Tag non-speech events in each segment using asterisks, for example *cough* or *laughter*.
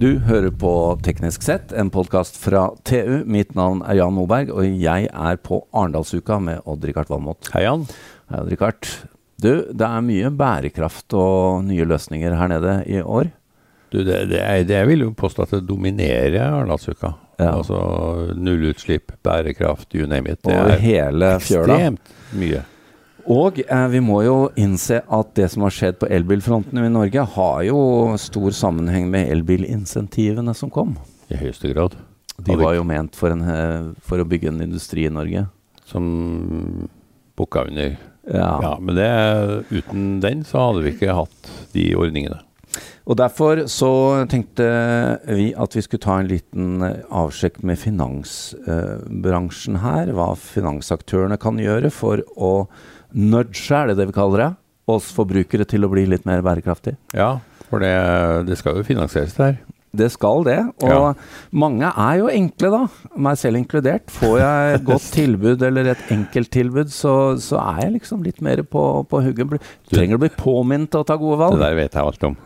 Du hører på Teknisk sett, en podkast fra TU. Mitt navn er Jan Moberg, og jeg er på Arendalsuka med Odd-Rikard Valmot. Hei, Jan. Hei, Odd-Rikard. Du, det er mye bærekraft og nye løsninger her nede i år. Du, det, det, er, det jeg vil jo påstå at det dominerer Arendalsuka. Ja. Altså nullutslipp, bærekraft, you name it. Det Over er hele fjøla. ekstremt mye. Og eh, vi må jo innse at det som har skjedd på elbilfronten i Norge, har jo stor sammenheng med elbilinsentivene som kom. I høyeste grad. De var jo ment for, en, eh, for å bygge en industri i Norge. Som bukka under. Ja. Ja, men det, uten den så hadde vi ikke hatt de ordningene. Og derfor så tenkte vi at vi skulle ta en liten eh, avsjekk med finansbransjen her. Hva finansaktørene kan gjøre for å nudge, er det det vi kaller det? Oss forbrukere til å bli litt mer bærekraftig. Ja, for det, det skal jo finansieres det her. Det skal det. Og Ja. mange er jo enkle, da. Meg selv inkludert. Får jeg et godt *laughs* tilbud eller et enkelttilbud, så, så er jeg liksom litt mer på, på hugget. Trenger å bli påminnet til å ta gode valg. Det der vet jeg alt om.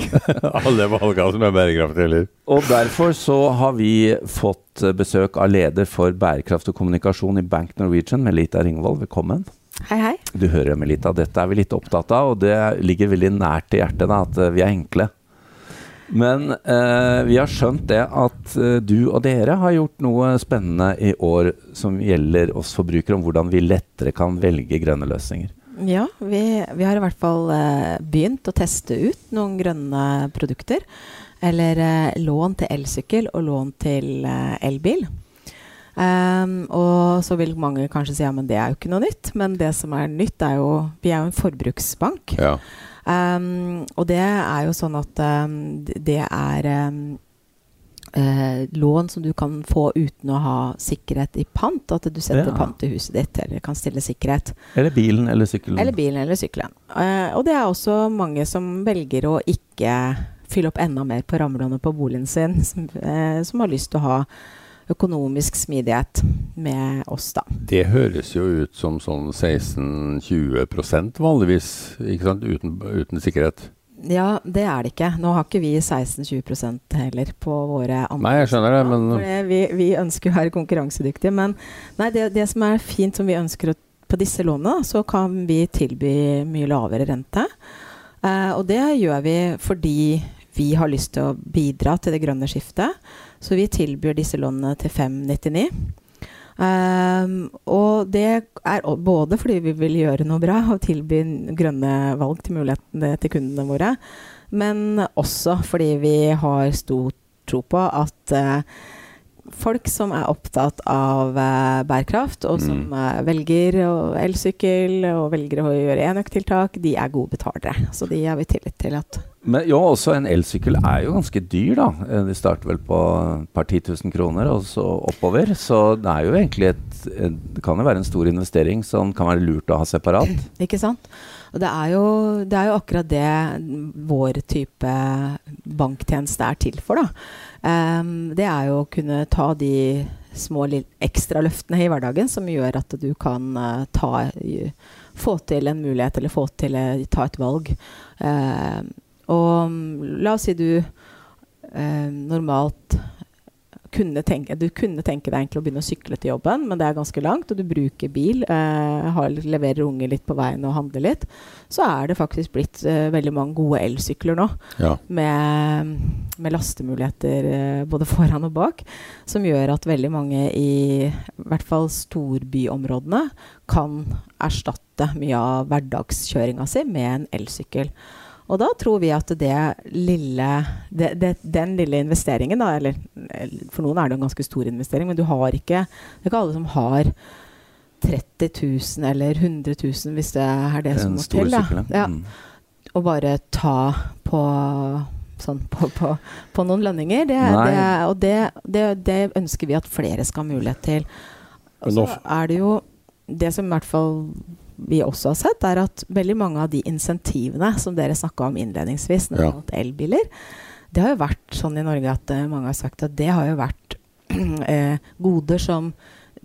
*laughs* Alle valgene som er bærekraftige eller? Og derfor så har vi fått besøk av leder for bærekraft og kommunikasjon i Bank Norwegian, Melita Ringvold. Velkommen. Hei, hei. Du hører, Melita, dette er vi litt opptatt av, og det ligger veldig nært til hjertet da, at eh, vi er enkle. Men eh, vi har skjønt det at eh, du og dere har gjort noe spennende i år som gjelder oss forbrukere, om hvordan vi lettere kan velge grønne løsninger. Ja, vi, vi har i hvert fall eh, begynt å teste ut noen grønne produkter. Eller eh, lån til elsykkel og lån til eh, elbil. Ehm, og så vil mange kanskje si ja, men det er jo ikke noe nytt. Men det som er nytt, er jo Vi er jo en forbruksbank. Ja. Um, og det er jo sånn at um, det er eh, lån som du kan få uten å ha sikkerhet i pant. At du setter Ja. pant i huset ditt eller kan stille sikkerhet. Eller bilen eller sykkelen. Eller bilen eller sykkelen. Eh, og det er også mange som velger å ikke fylle opp enda mer på rammelånet på boligen sin, *laughs* som, eh, som har lyst til å ha økonomisk smidighet med oss, da. Det høres jo ut som sånn 16-20 vanligvis, ikke sant? Uten, uten sikkerhet. Ja, det er det ikke. Nå har ikke vi 16-20% heller på våre andre Nei, jeg skjønner det, men vi, vi ønsker å være konkurransedyktige. Men nei, det, det som er fint som vi ønsker å, på disse lånene, så kan vi tilby mye lavere rente. Eh, og det gjør vi fordi vi har lyst til å bidra til det grønne skiftet. Så vi tilbyr disse lånene til 599. Um, og det er både fordi vi vil gjøre noe bra og tilby grønne valg til mulighetene til kundene våre, men også fordi vi har stor tro på at uh, folk som er opptatt av uh, bærekraft, og som eh, velger elsykkel og velger å gjøre enøktiltak, de er gode betalere. Så de har vi tillit til at Men jo, også en elsykkel er jo ganske dyr, da. Eh, De starter vel på et par titusen kroner, og så oppover. Så det er jo egentlig et, et Det kan jo være en stor investering som kan være lurt å ha separat. *clears throat* Ikke sant? Og det er, jo, det er jo akkurat det vår type banktjeneste er til for, da. Um, det er jo å kunne ta de små ekstraløftene ekstra løftene i hverdagen som gjør at du kan uh, ta Få til en mulighet, eller få til uh, ta et valg. Ehm, og mm, la oss si du eh, normalt kunne tenke, du kunne tenke deg egentlig å begynne å sykle til jobben, men det er ganske langt, og du bruker bil, eh, har, leverer unger litt på veien og handler litt, så er det faktisk blitt eh, veldig mange gode elsykler nå, ja. med, med lastemuligheter eh, både foran og bak, som gjør at veldig mange i, i hvert fall storbyområdene kan erstatte mye av hverdagskjøringa si med en elsykkel. Og da tror vi at det lille, det, det, den lille investeringen, da, eller for noen er det en ganske stor investering, men du har ikke Det er ikke alle som har 30 000 eller 100 000, hvis det er det som En må stor til. Ja, Mm. å bare ta på Sånn på, på, på noen lønninger. Det, det, og det, det, det ønsker vi at flere skal ha mulighet til. Og så er det jo Det som i hvert fall vi også har sett, er at veldig mange av de insentivene som dere snakka om innledningsvis, når det Ja. gjaldt elbiler, det har jo vært sånn i Norge at uh, mange har sagt at det har jo vært uh, *clears throat* goder som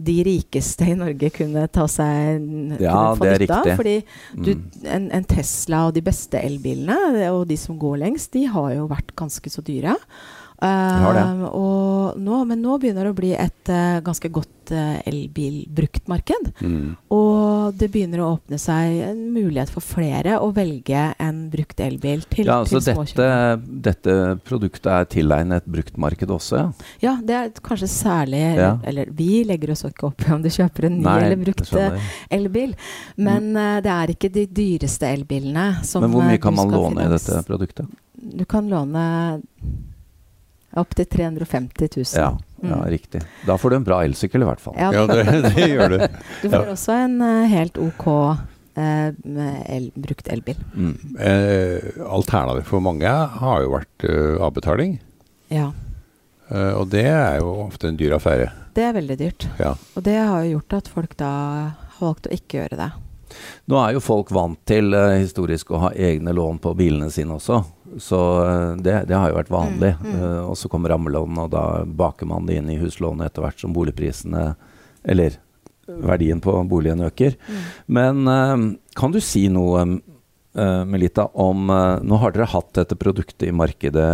de rikeste i Norge kunne ta seg Ja, kunne få nytte av. Fordi du, Mm. en, en Tesla og de beste elbilene, og de som går lengst, de har jo vært ganske så dyre. Eh, og nå, men nå begynner det å bli et uh, ganske godt uh, elbilbruktmarked. Mm. Og det begynner å åpne seg en mulighet for flere å velge en brukt elbil til, Ja, så til dette, dette produktet er tilegnet et bruktmarked også, ja? Ja, det er kanskje særlig Ja. Eller vi legger oss ikke opp i om du kjøper en ny Nei, eller brukt elbil. Men eh, det er ikke de dyreste elbilene som Men hvor eh, mye kan man låne i dette produktet? Du kan låne opptil 350 000. Ja, ja, Mm. riktig. Da får du en bra elsykkel i hvert fall. Ja, Ja, det, det gjør du. Du får også en eh, helt ok eh, med el, brukt elbil. Mm. Eh, Alternativet for mange har jo vært avbetaling. Ja. Eh, og det er jo ofte en dyr affære. Det er veldig dyrt. Ja. Og det har jo gjort at folk da har valgt å ikke gjøre det. Nå er jo folk vant til historisk å ha egne lån på bilene sine også. Så eh, det, det har jo vært vanlig. Mm, mm. Eh, og så kommer rammelån, og da baker man det inn i huslånet etter hvert som boligprisene Eller verdien på boligen øker. Mm. Men eh, kan du si noe, eh, Melita, om eh, Nå har dere hatt dette produktet i markedet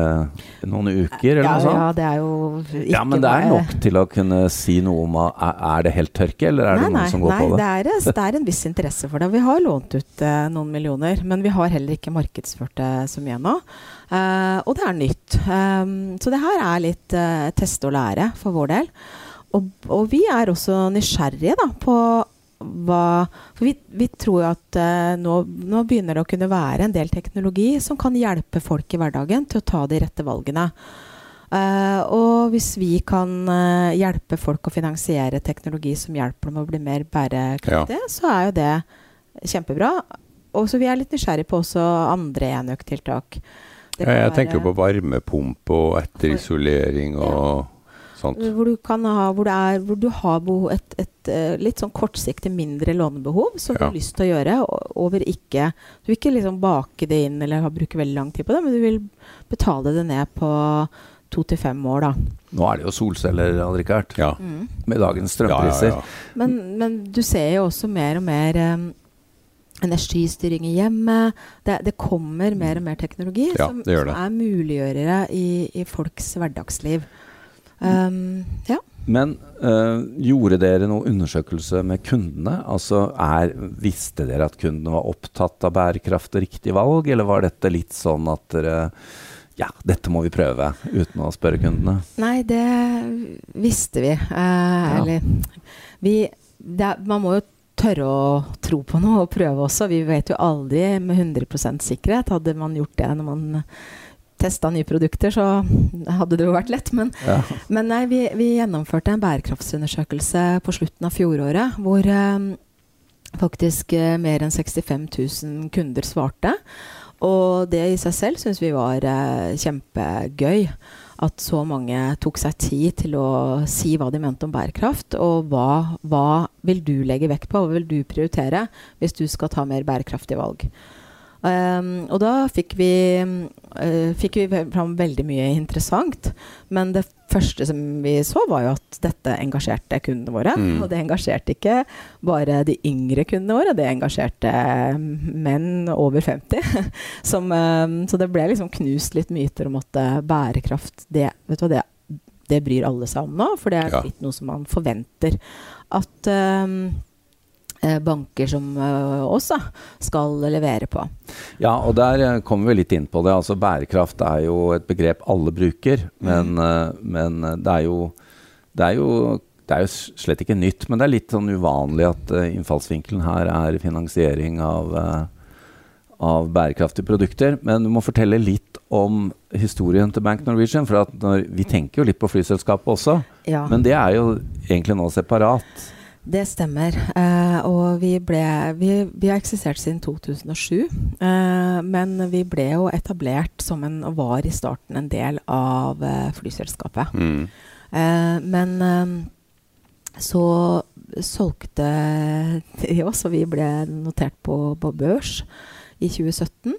noen uker, eller ja, noe sånt? ja, det er jo ikke Ja, men det er nok til å kunne si noe om er, er det helt tørke, eller er det noen nei, som går nei, på det? Det er, det er en viss interesse for det. Vi har lånt ut uh, noen millioner, men vi har heller ikke markedsført det så mye ennå. Og det er nytt. Um, så det her er litt teste og lære for vår del. Og, og vi er også nysgjerrige da, på hva For vi, vi tror jo at uh, nå, nå begynner det å kunne være en del teknologi som kan hjelpe folk i hverdagen til å ta de rette valgene. Uh, og hvis vi kan uh, hjelpe folk å finansiere teknologi som hjelper dem å bli mer bærekraftige, så er jo det kjempebra. Og så vi er litt nysgjerrige på også andre enøktiltak. Ja, jeg tenker på varmepumpe og etterisolering og. Hvor du, kan ha, hvor det er, hvor du har behov, et, et eh, litt sånn kortsiktig mindre lånebehov som du har lyst til å gjøre over ikke Du vil ikke liksom bake det inn eller ha, bruke veldig lang tid på det, men du vil betale det ned på to til fem år, da. Nå er det jo solceller, hadde ikke vært? Ja. Mm. med dagens Ja, ja, strømpriser. ja. Men, men du ser jo også mer og mer um, energistyring i hjemmet. Det, det kommer mer og mer teknologi Ja, som, som er muliggjørere i, i folks hverdagsliv. Um, ja. Men øh, gjorde dere noen undersøkelse med kundene? Altså, er, Visste dere at kundene var opptatt av bærekraft og riktig valg, eller var dette litt sånn at dere Ja, dette må vi prøve, uten å spørre kundene? Nei, det visste vi. Eh, Eller vi det, Man må jo tørre å tro på noe og prøve også. Vi vet jo aldri med 100% sikkerhet. Hadde man gjort det når man testa nye produkter, så hadde det jo vært lett. Men, Ja. men nei, vi, vi gjennomførte en bærekraftsundersøkelse på slutten av fjoråret, hvor eh, faktisk eh, mer enn 65 000 kunder svarte. Og det i seg selv syns vi var eh, kjempegøy. At så mange tok seg tid til å si hva de mente om bærekraft. Og hva, hva vil du legge vekt på, hva vil du prioritere hvis du skal ta mer bærekraftige valg. Um, og da fikk vi, uh, fikk vi fram veldig mye interessant. Men det første som vi så, var jo at dette engasjerte kundene våre. Mm. Og det engasjerte ikke bare de yngre kundene våre, det engasjerte menn over 50. *laughs* Som, um, så det ble liksom knust litt myter om at eh, bærekraft, det, vet du hva, det, det bryr alle seg om nå. For det er Ja. blitt noe som man forventer at um, banker som eh, oss da, skal levere på. Ja, og der eh, kommer vi litt inn på det. Altså Bærekraft er jo et begrep alle bruker, men, mm. men eh, det er jo det er jo det er jo slett ikke nytt, men det er litt sånn uvanlig at eh, innfallsvinkelen her er finansiering av, eh, av bærekraftige produkter. Men du må fortelle litt om historien til Bank Norwegian. For at når, vi tenker jo litt på flyselskapet også, Ja. men det er jo egentlig nå separat. Det stemmer. Eh, og vi ble vi, vi har eksistert siden 2007. Eh, men vi ble jo etablert som en og var i starten en del av eh, flyselskapet. Mm. Eh, men eh, så solgte de oss, og vi ble notert på, på børs i 2017.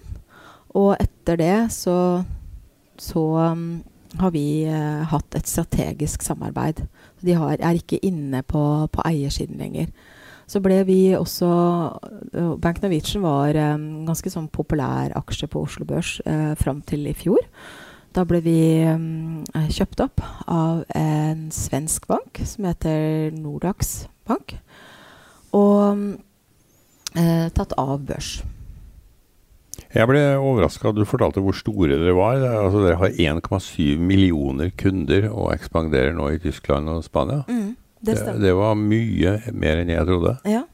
Og etter det så, så um, har vi eh, hatt et strategisk samarbeid. De har, er ikke inne på, på eiersiden lenger. Så ble vi også uh, Bank Norwegian var en ganske sånn populær aksje på Oslo Børs uh, fram til i fjor. Da ble vi um, kjøpt opp av en svensk bank som heter Nordax Bank. Og uh, tatt av børs. Jeg ble overraska du fortalte hvor store dere var. Altså, dere har 1,7 millioner kunder og ekspanderer nå i Tyskland og Spania. Mm, det Det, det var mye mer enn jeg trodde. Ja.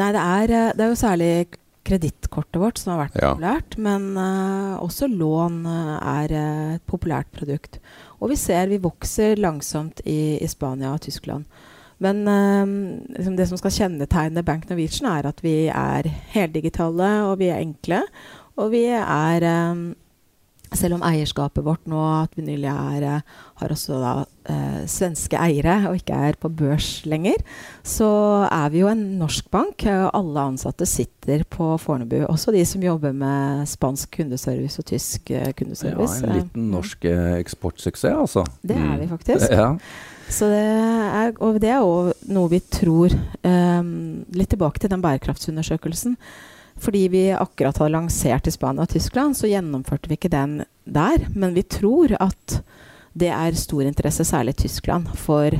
Nei, det er, eh, det er jo særlig kredittkortet vårt som har vært Ja. populært, men uh, også lån eh, er et populært produkt. Og vi ser vi vokser langsomt i, i Spania og Tyskland. Men eh, liksom det som skal kjennetegne Bank Norwegian, er at vi er heldigitale, og vi er enkle. Og vi er eh, Selv om eierskapet vårt nå at vi nylig er, eh, har også da, eh, svenske eiere og ikke er på børs lenger, så er vi jo en norsk bank. eh, og Alle ansatte sitter på Fornebu. Også de som jobber med spansk kundeservice og tysk kundeservice. Ja, en Eh, liten norsk eh, eksportsuksess, altså. Det er Mm. vi faktisk. Ja. Så det er, og det er òg noe vi tror um, Litt tilbake til den bærekraftsundersøkelsen. Fordi vi akkurat har lansert i Spania og Tyskland, så gjennomførte vi ikke den der. Men vi tror at det er stor interesse, særlig i Tyskland, for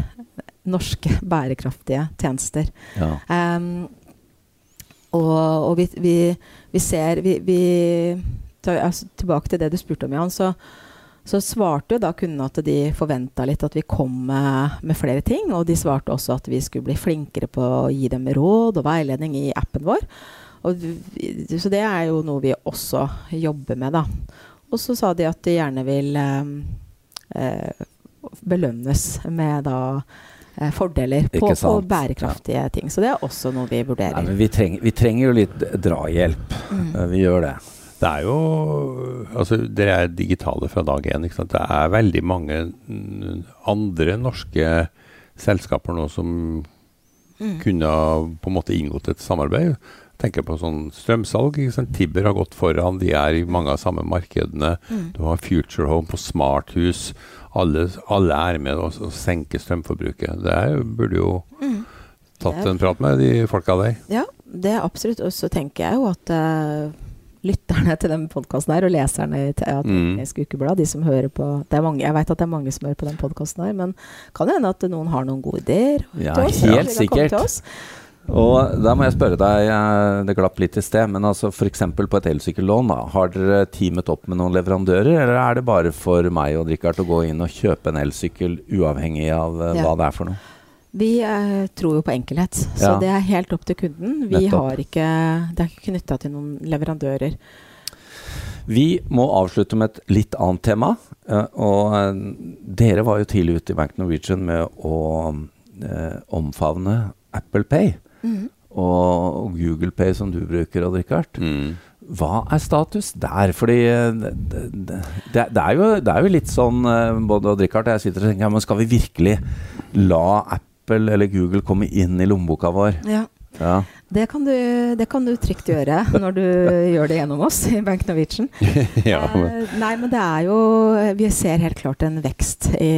norske bærekraftige tjenester. Ja. Um, og, og vi, vi, vi ser vi, altså, Tilbake til det du spurte om, Jan. Så, så svarte jo da kundene at de forventa litt at vi kom med, flere ting. Og de svarte også at vi skulle bli flinkere på å gi dem råd og veiledning i appen vår. Og, så det er jo noe vi også jobber med, da. Og så sa de at de gjerne vil eh, eh, belønnes med da eh, fordeler på, på bærekraftige bærekraftige ting. Så det er også noe vi Nei, vurderer. men vi, trenger, vi trenger jo litt drahjelp. Mm. Eh, Vi gjør det. Det er jo Altså, dere er digitale fra dag én. Ikke sant? Det er veldig mange andre norske selskaper nå som Mm. kunne på en måte inngått et samarbeid. Tenker på sånn strømsalg. Ikke sant? Tibber har gått foran. De er i mange av samme markedene. Mm. Du har Future Home på smarthus. Alle, alle er med å senker senke strømforbruket. Det er, burde jo Mm. tatt en prat med de folka der. Ja, det er absolutt. Og så tenker jeg jo at eh, lytterne til den podkasten her, og leserne i Te- ja, Mm. Ukeblad, de som hører på det er mange, Jeg vet at det er mange som hører på den podkasten her, men kan det hende at noen har noen gode ideer Ja, til oss? helt sikkert. oss. Og da må jeg spørre deg, eh, det glapp litt i sted, men altså f.eks. på et elsykkellån, har dere teamet opp med noen leverandører, eller er det bare for meg og Richard å gå inn og kjøpe en elsykkel uavhengig av eh, Ja. hva det er for noe? Vi eh, tror jo på enkelhet, så Ja. det er helt opp til kunden. Vi Nettopp. har ikke, det er ikke knytta til noen leverandører. Vi må avslutte med et litt annet tema. eh, og eh, dere var jo tidlig ute i Bank Norwegian med å eh, omfavne Apple Pay Mm. og Google Pay som du bruker, Odd Rikard. Mm. Hva er status der? Fordi eh, det, det, det, er, jo, det er jo litt sånn eh, Både Odd Rikard og jeg sitter og tenker ja, men skal vi virkelig la Apple eller Google komme inn i lommeboka vår? Ja. Ja. Det kan, du, det kan du trygt gjøre når du *laughs* gjør det gjennom oss i Bank Norwegian. *laughs* ja, men, Eh, nei, men det er jo Vi ser helt klart en vekst i,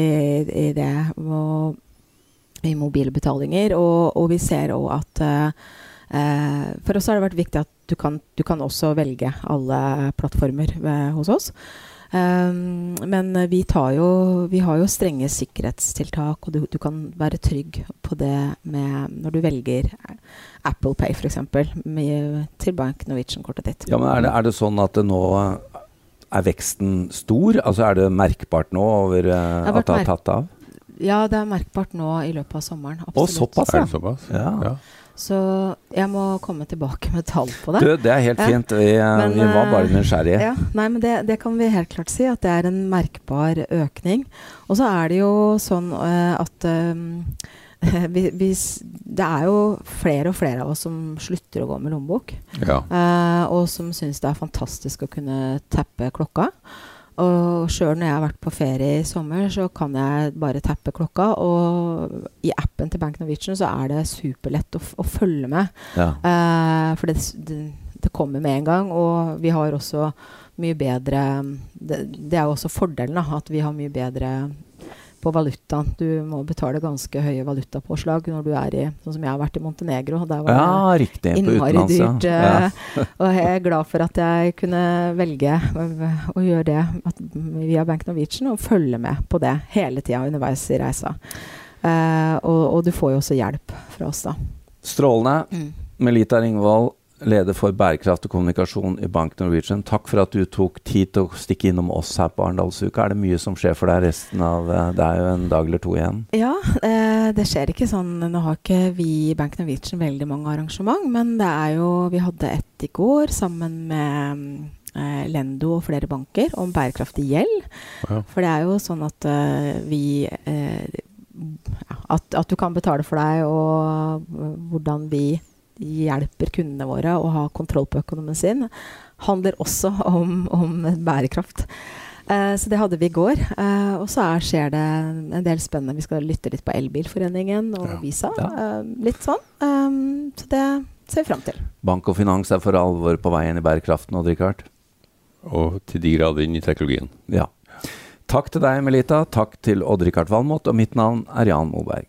i det og, i mobilbetalinger. Og, og vi ser òg at eh, eh, For oss har det vært viktig at du kan, du kan også velge alle plattformer ved, hos oss. Um, men vi, tar jo, vi har jo strenge sikkerhetstiltak, og du, du kan være trygg på det med når du velger Apple Pay f.eks. til Bank Norwegian-kortet ditt. ja, men er det, er det sånn at det nå er veksten stor? Altså Er det merkbart nå over uh, har at det har tatt av? Ja, det er merkbart nå i løpet av sommeren. Å, Og såpass, er ja. det såpass? Ja. Ja. Så jeg må komme tilbake med tall på det. Du, det er helt Ja. fint. Vi, eh, Men, vi var bare eh, nysgjerrige. Ja, nei, men det, det kan vi helt klart si, at det er en merkbar økning. Og så er det jo sånn uh, at eh, vi, vi, det er jo flere og flere av oss som slutter å gå med lommebok. Ja. Uh, og som syns det er fantastisk å kunne tappe klokka. Og sjøl når jeg har vært på ferie i sommer, så kan jeg bare tappe klokka. Og i appen til Bank Norwegian så er det superlett å, å følge med. Ja. Eh, for det, det, det kommer med en gang. Og vi har også mye bedre Det, det er jo også fordelen, da. At vi har mye bedre på valutaen. Du må betale ganske høye valutapåslag når du er i Sånn som jeg har vært i Montenegro. Der var Ja, det innmari dyrt. ja. eh, Og jeg er glad for at jeg kunne velge å gjøre det via Bank Norwegian og følge med på det hele tida underveis i reisa. Uh, og, og du får jo også hjelp fra oss, da. Strålende. Melita Ringvold, leder for bærekraft og kommunikasjon i Bank Norwegian. Takk for at du tok tid til å stikke innom oss her på Arendalsuka. Er det mye som skjer for deg resten av eh, Det er jo en dag eller to igjen. Ja, eh, det skjer ikke sånn Nå har ikke vi i Bank Norwegian veldig mange arrangement, men det er jo Vi hadde ett i går sammen med eh, Lendo og flere banker om bærekraftig gjeld. Ja. For det er jo sånn at vi eh, at, at du kan betale for deg, og hvordan vi hjelper kundene våre å ha kontroll på økonomien sin, handler også om, om bærekraft. Eh, så det hadde vi i går. Eh, og så er, skjer det en del spennende. Vi skal lytte litt på Elbilforeningen og Ja. Visa. Ja. Eh, litt sånn. Um, så det ser vi fram til. Bank og finans er for alvor på vei inn i bærekraften, Odd Rikard. Og til de grader inn i teknologien. Ja. Takk til deg, Melita. Takk til Odd-Rikard Valmot. Og mitt navn er Jan Moberg.